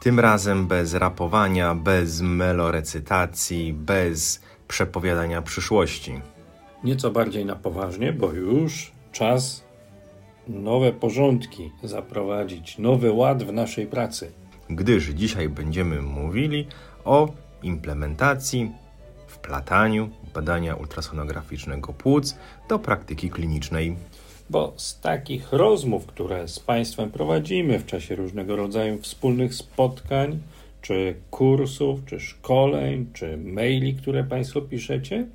Tym razem bez rapowania, bez melorecytacji, bez przepowiadania przyszłości. Nieco bardziej na poważnie, bo już czas nowe porządki zaprowadzić, nowy ład w naszej pracy. Gdyż dzisiaj będziemy mówili o implementacji, wplataniu badania ultrasonograficznego płuc do praktyki klinicznej. Bo z takich rozmów, które z Państwem prowadzimy w czasie różnego rodzaju wspólnych spotkań, czy kursów, czy szkoleń, czy maili, które Państwo piszecie,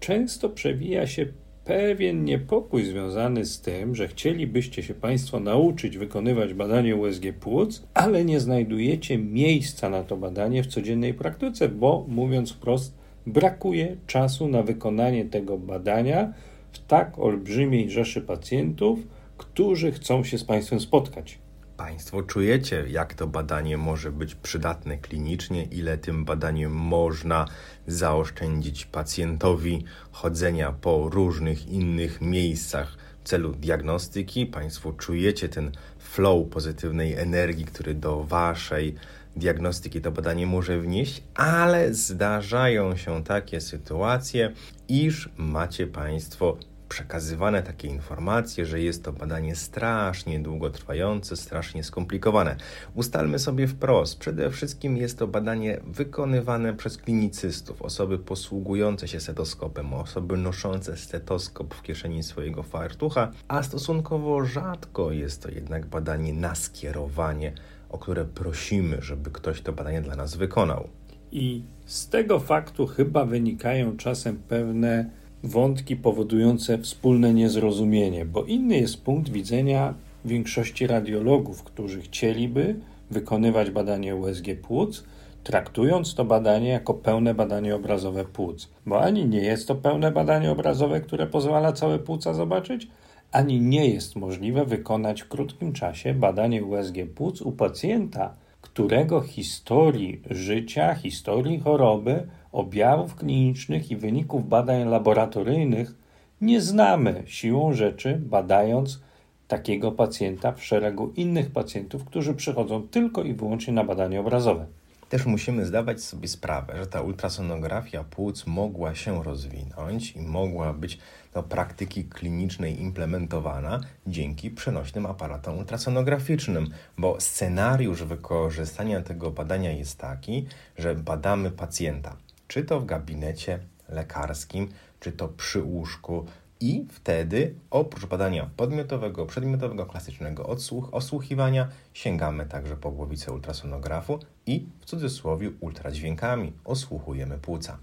często przewija się pewien niepokój związany z tym, że chcielibyście się Państwo nauczyć wykonywać badanie USG płuc, ale nie znajdujecie miejsca na to badanie w codziennej praktyce, bo mówiąc wprost, brakuje czasu na wykonanie tego badania w tak olbrzymiej rzeszy pacjentów, którzy chcą się z Państwem spotkać. Państwo czujecie, jak to badanie może być przydatne klinicznie, ile tym badaniem można zaoszczędzić pacjentowi chodzenia po różnych innych miejscach w celu diagnostyki. Państwo czujecie ten flow pozytywnej energii, który do Waszej diagnostyki to badanie może wnieść, ale zdarzają się takie sytuacje, iż macie Państwo przekazywane takie informacje, że jest to badanie strasznie długotrwające, strasznie skomplikowane. Ustalmy sobie wprost, przede wszystkim jest to badanie wykonywane przez klinicystów, osoby posługujące się stetoskopem, osoby noszące stetoskop w kieszeni swojego fartucha, a stosunkowo rzadko jest to jednak badanie na skierowanie, o które prosimy, żeby ktoś to badanie dla nas wykonał. I z tego faktu chyba wynikają czasem pewne wątki powodujące wspólne niezrozumienie, bo inny jest punkt widzenia większości radiologów, którzy chcieliby wykonywać badanie USG płuc, traktując to badanie jako pełne badanie obrazowe płuc. Bo ani nie jest to pełne badanie obrazowe, które pozwala całe płuca zobaczyć, ani nie jest możliwe wykonać w krótkim czasie badanie USG płuc u pacjenta, którego historii życia, historii choroby objawów klinicznych i wyników badań laboratoryjnych nie znamy siłą rzeczy, badając takiego pacjenta w szeregu innych pacjentów, którzy przychodzą tylko i wyłącznie na badanie obrazowe. Też musimy zdawać sobie sprawę, że ta ultrasonografia płuc mogła się rozwinąć i mogła być do praktyki klinicznej implementowana dzięki przenośnym aparatom ultrasonograficznym, bo scenariusz wykorzystania tego badania jest taki, że badamy pacjenta czy to w gabinecie lekarskim, czy to przy łóżku. I wtedy, oprócz badania podmiotowego, przedmiotowego, klasycznego odsłuch, osłuchiwania, sięgamy także po głowicę ultrasonografu i w cudzysłowie ultradźwiękami osłuchujemy płuca.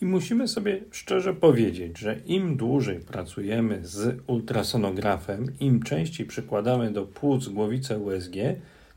I musimy sobie szczerze powiedzieć, że im dłużej pracujemy z ultrasonografem, im częściej przykładamy do płuc głowicę USG,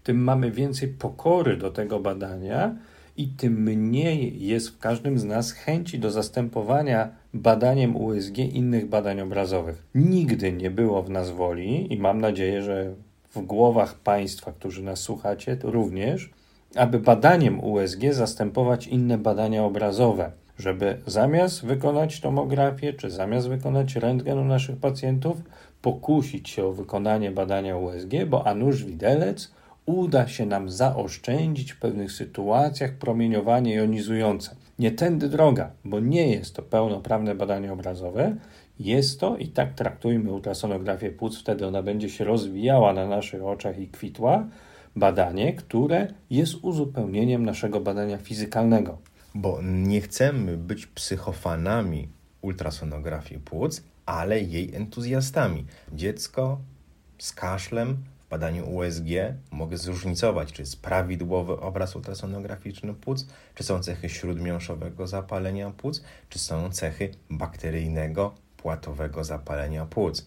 tym mamy więcej pokory do tego badania i tym mniej jest w każdym z nas chęci do zastępowania badaniem USG innych badań obrazowych. Nigdy nie było w nas woli i mam nadzieję, że w głowach Państwa, którzy nas słuchacie, to również, aby badaniem USG zastępować inne badania obrazowe, żeby zamiast wykonać tomografię, czy zamiast wykonać rentgen u naszych pacjentów, pokusić się o wykonanie badania USG, bo a nuż widelec uda się nam zaoszczędzić w pewnych sytuacjach promieniowanie jonizujące. Nie tędy droga, bo nie jest to pełnoprawne badanie obrazowe, jest to i tak traktujmy ultrasonografię płuc, wtedy ona będzie się rozwijała na naszych oczach i kwitła. Badanie, które jest uzupełnieniem naszego badania fizykalnego. Bo nie chcemy być psychofanami ultrasonografii płuc, ale jej entuzjastami. Dziecko z kaszlem badaniu USG mogę zróżnicować, czy jest prawidłowy obraz ultrasonograficzny płuc, czy są cechy śródmiąższowego zapalenia płuc, czy są cechy bakteryjnego, płatowego zapalenia płuc.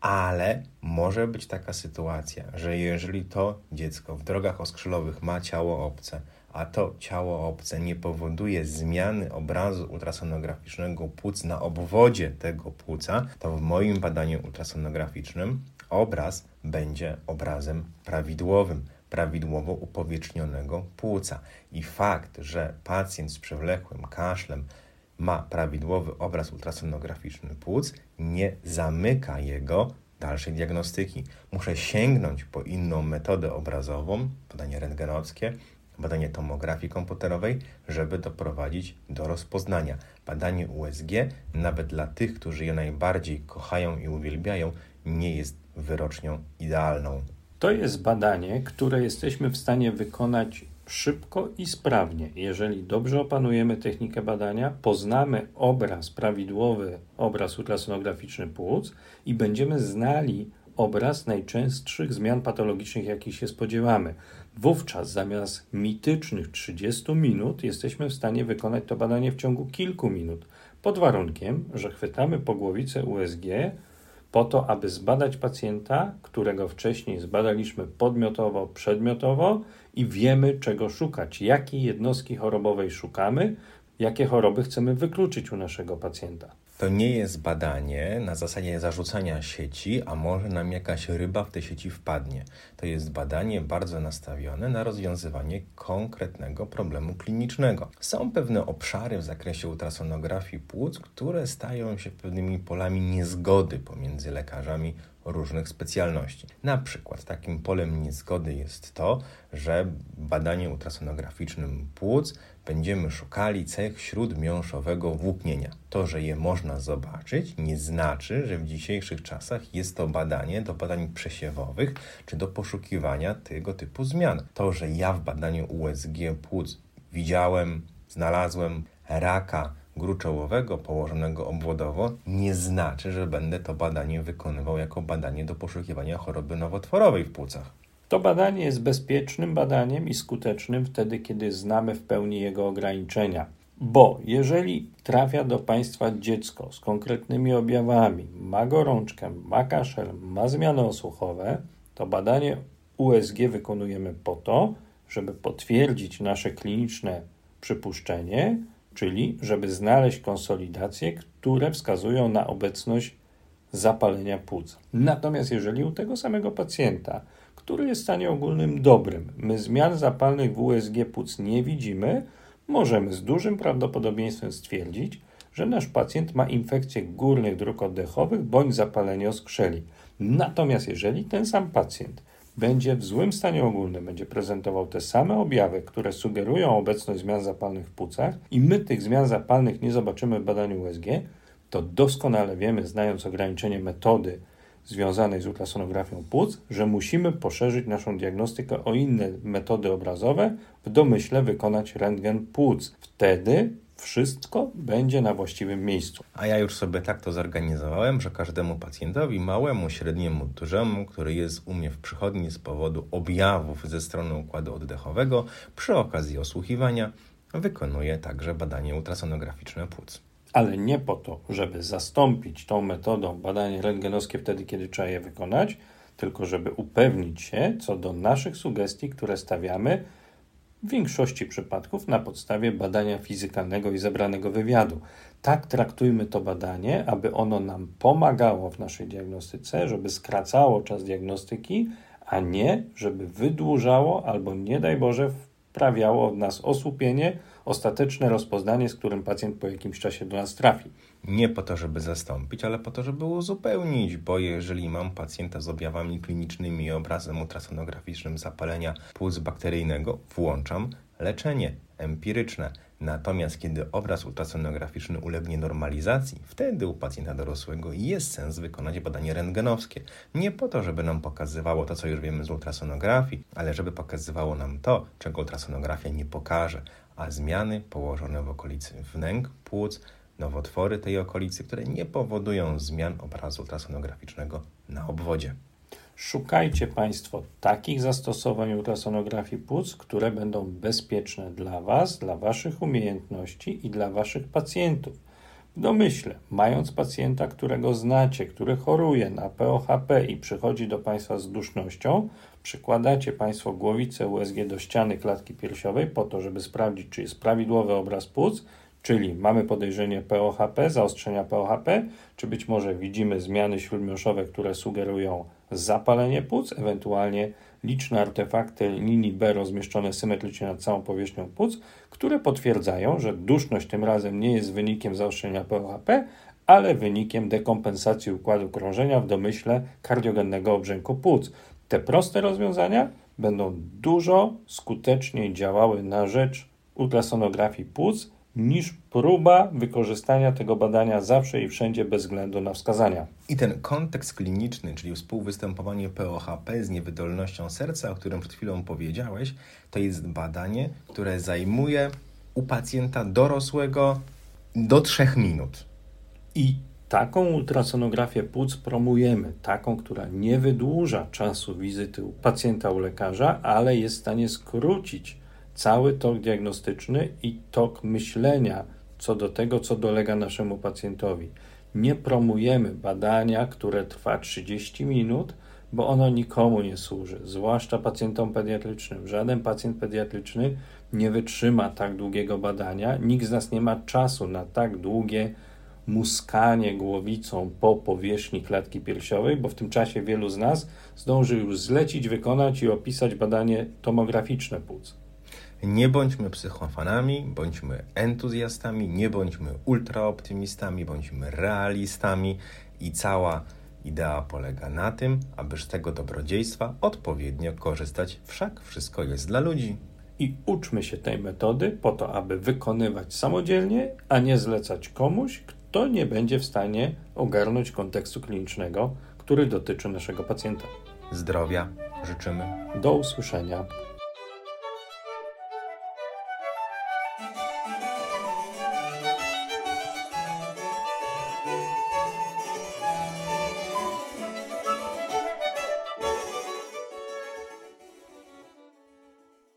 ale może być taka sytuacja, że jeżeli to dziecko w drogach oskrzelowych ma ciało obce, a to ciało obce nie powoduje zmiany obrazu ultrasonograficznego płuc na obwodzie tego płuca, to w moim badaniu ultrasonograficznym obraz będzie obrazem prawidłowym, prawidłowo upowietrznionego płuca. I fakt, że pacjent z przewlekłym kaszlem ma prawidłowy obraz ultrasonograficzny płuc, nie zamyka jego dalszej diagnostyki. Muszę sięgnąć po inną metodę obrazową, badanie rentgenowskie, badanie tomografii komputerowej, żeby doprowadzić do rozpoznania. Badanie USG, nawet dla tych, którzy je najbardziej kochają i uwielbiają, nie jest wyrocznią idealną. To jest badanie, które jesteśmy w stanie wykonać szybko i sprawnie. Jeżeli dobrze opanujemy technikę badania, poznamy obraz prawidłowy, obraz ultrasonograficzny płuc i będziemy znali obraz najczęstszych zmian patologicznych, jakich się spodziewamy. Wówczas zamiast mitycznych 30 minut jesteśmy w stanie wykonać to badanie w ciągu kilku minut, pod warunkiem, że chwytamy po głowicę USG po to, aby zbadać pacjenta, którego wcześniej zbadaliśmy podmiotowo, przedmiotowo i wiemy, czego szukać, jakiej jednostki chorobowej szukamy, jakie choroby chcemy wykluczyć u naszego pacjenta. To nie jest badanie na zasadzie zarzucania sieci, a może nam jakaś ryba w tej sieci wpadnie. To jest badanie bardzo nastawione na rozwiązywanie konkretnego problemu klinicznego. Są pewne obszary w zakresie ultrasonografii płuc, które stają się pewnymi polami niezgody pomiędzy lekarzami różnych specjalności. Na przykład takim polem niezgody jest to, że w badaniu ultrasonograficznym płuc będziemy szukali cech śródmiąższowego włóknienia. To, że je można zobaczyć, nie znaczy, że w dzisiejszych czasach jest to badanie do badań przesiewowych czy do poszukiwania tego typu zmian. To, że ja w badaniu USG płuc widziałem, znalazłem raka gruczołowego położonego obwodowo, nie znaczy, że będę to badanie wykonywał jako badanie do poszukiwania choroby nowotworowej w płucach. To badanie jest bezpiecznym badaniem i skutecznym wtedy, kiedy znamy w pełni jego ograniczenia. Bo jeżeli trafia do Państwa dziecko z konkretnymi objawami, ma gorączkę, ma kaszel, ma zmiany osłuchowe, to badanie USG wykonujemy po to, żeby potwierdzić nasze kliniczne przypuszczenie, czyli żeby znaleźć konsolidacje, które wskazują na obecność zapalenia płuc. Natomiast jeżeli u tego samego pacjenta, który jest w stanie ogólnym dobrym, my zmian zapalnych w USG płuc nie widzimy, możemy z dużym prawdopodobieństwem stwierdzić, że nasz pacjent ma infekcję górnych dróg oddechowych bądź zapalenie oskrzeli. Natomiast jeżeli ten sam pacjent będzie w złym stanie ogólnym, będzie prezentował te same objawy, które sugerują obecność zmian zapalnych w płucach i my tych zmian zapalnych nie zobaczymy w badaniu USG, to doskonale wiemy, znając ograniczenie metody związanej z ultrasonografią płuc, że musimy poszerzyć naszą diagnostykę o inne metody obrazowe, w domyśle wykonać rentgen płuc. Wtedy wszystko będzie na właściwym miejscu. A ja już sobie tak to zorganizowałem, że każdemu pacjentowi, małemu, średniemu, dużemu, który jest u mnie w przychodni z powodu objawów ze strony układu oddechowego, przy okazji osłuchiwania, wykonuję także badanie ultrasonograficzne płuc. Ale nie po to, żeby zastąpić tą metodą badanie rentgenowskie wtedy, kiedy trzeba je wykonać, tylko żeby upewnić się co do naszych sugestii, które stawiamy w większości przypadków na podstawie badania fizykalnego i zebranego wywiadu. Tak traktujmy to badanie, aby ono nam pomagało w naszej diagnostyce, żeby skracało czas diagnostyki, a nie żeby wydłużało albo nie daj Boże wprawiało od nas osłupienie, ostateczne rozpoznanie, z którym pacjent po jakimś czasie do nas trafi. Nie po to, żeby zastąpić, ale po to, żeby uzupełnić, bo jeżeli mam pacjenta z objawami klinicznymi i obrazem ultrasonograficznym zapalenia płuc bakteryjnego, włączam leczenie empiryczne. Natomiast kiedy obraz ultrasonograficzny ulegnie normalizacji, wtedy u pacjenta dorosłego jest sens wykonać badanie rentgenowskie. Nie po to, żeby nam pokazywało to, co już wiemy z ultrasonografii, ale żeby pokazywało nam to, czego ultrasonografia nie pokaże, a zmiany położone w okolicy wnęk, płuc, nowotwory tej okolicy, które nie powodują zmian obrazu ultrasonograficznego na obwodzie. Szukajcie Państwo takich zastosowań ultrasonografii płuc, które będą bezpieczne dla Was, dla Waszych umiejętności i dla Waszych pacjentów. W domyśle, mając pacjenta, którego znacie, który choruje na POHP i przychodzi do Państwa z dusznością, przykładacie Państwo głowicę USG do ściany klatki piersiowej po to, żeby sprawdzić, czy jest prawidłowy obraz płuc, czyli mamy podejrzenie POHP, zaostrzenia POHP, czy być może widzimy zmiany śródmioszowe, które sugerują zapalenie płuc, ewentualnie liczne artefakty linii B rozmieszczone symetrycznie nad całą powierzchnią płuc, które potwierdzają, że duszność tym razem nie jest wynikiem zaostrzenia POHP, ale wynikiem dekompensacji układu krążenia w domyśle kardiogennego obrzęku płuc. Te proste rozwiązania będą dużo skuteczniej działały na rzecz ultrasonografii płuc niż próba wykorzystania tego badania zawsze i wszędzie bez względu na wskazania. I ten kontekst kliniczny, czyli współwystępowanie POHP z niewydolnością serca, o którym przed chwilą powiedziałeś, to jest badanie, które zajmuje u pacjenta dorosłego do 3 minut. I taką ultrasonografię płuc promujemy, taką, która nie wydłuża czasu wizyty u pacjenta u lekarza, ale jest w stanie skrócić cały tok diagnostyczny i tok myślenia co do tego, co dolega naszemu pacjentowi. Nie promujemy badania, które trwa 30 minut, bo ono nikomu nie służy, zwłaszcza pacjentom pediatrycznym. Żaden pacjent pediatryczny nie wytrzyma tak długiego badania. Nikt z nas nie ma czasu na tak długie muskanie głowicą po powierzchni klatki piersiowej, bo w tym czasie wielu z nas zdąży już zlecić, wykonać i opisać badanie tomograficzne płuc. Nie bądźmy psychofanami, bądźmy entuzjastami, nie bądźmy ultraoptymistami, bądźmy realistami i cała idea polega na tym, aby z tego dobrodziejstwa odpowiednio korzystać, wszak wszystko jest dla ludzi. I uczmy się tej metody po to, aby wykonywać samodzielnie, a nie zlecać komuś, kto nie będzie w stanie ogarnąć kontekstu klinicznego, który dotyczy naszego pacjenta. Zdrowia życzymy. Do usłyszenia.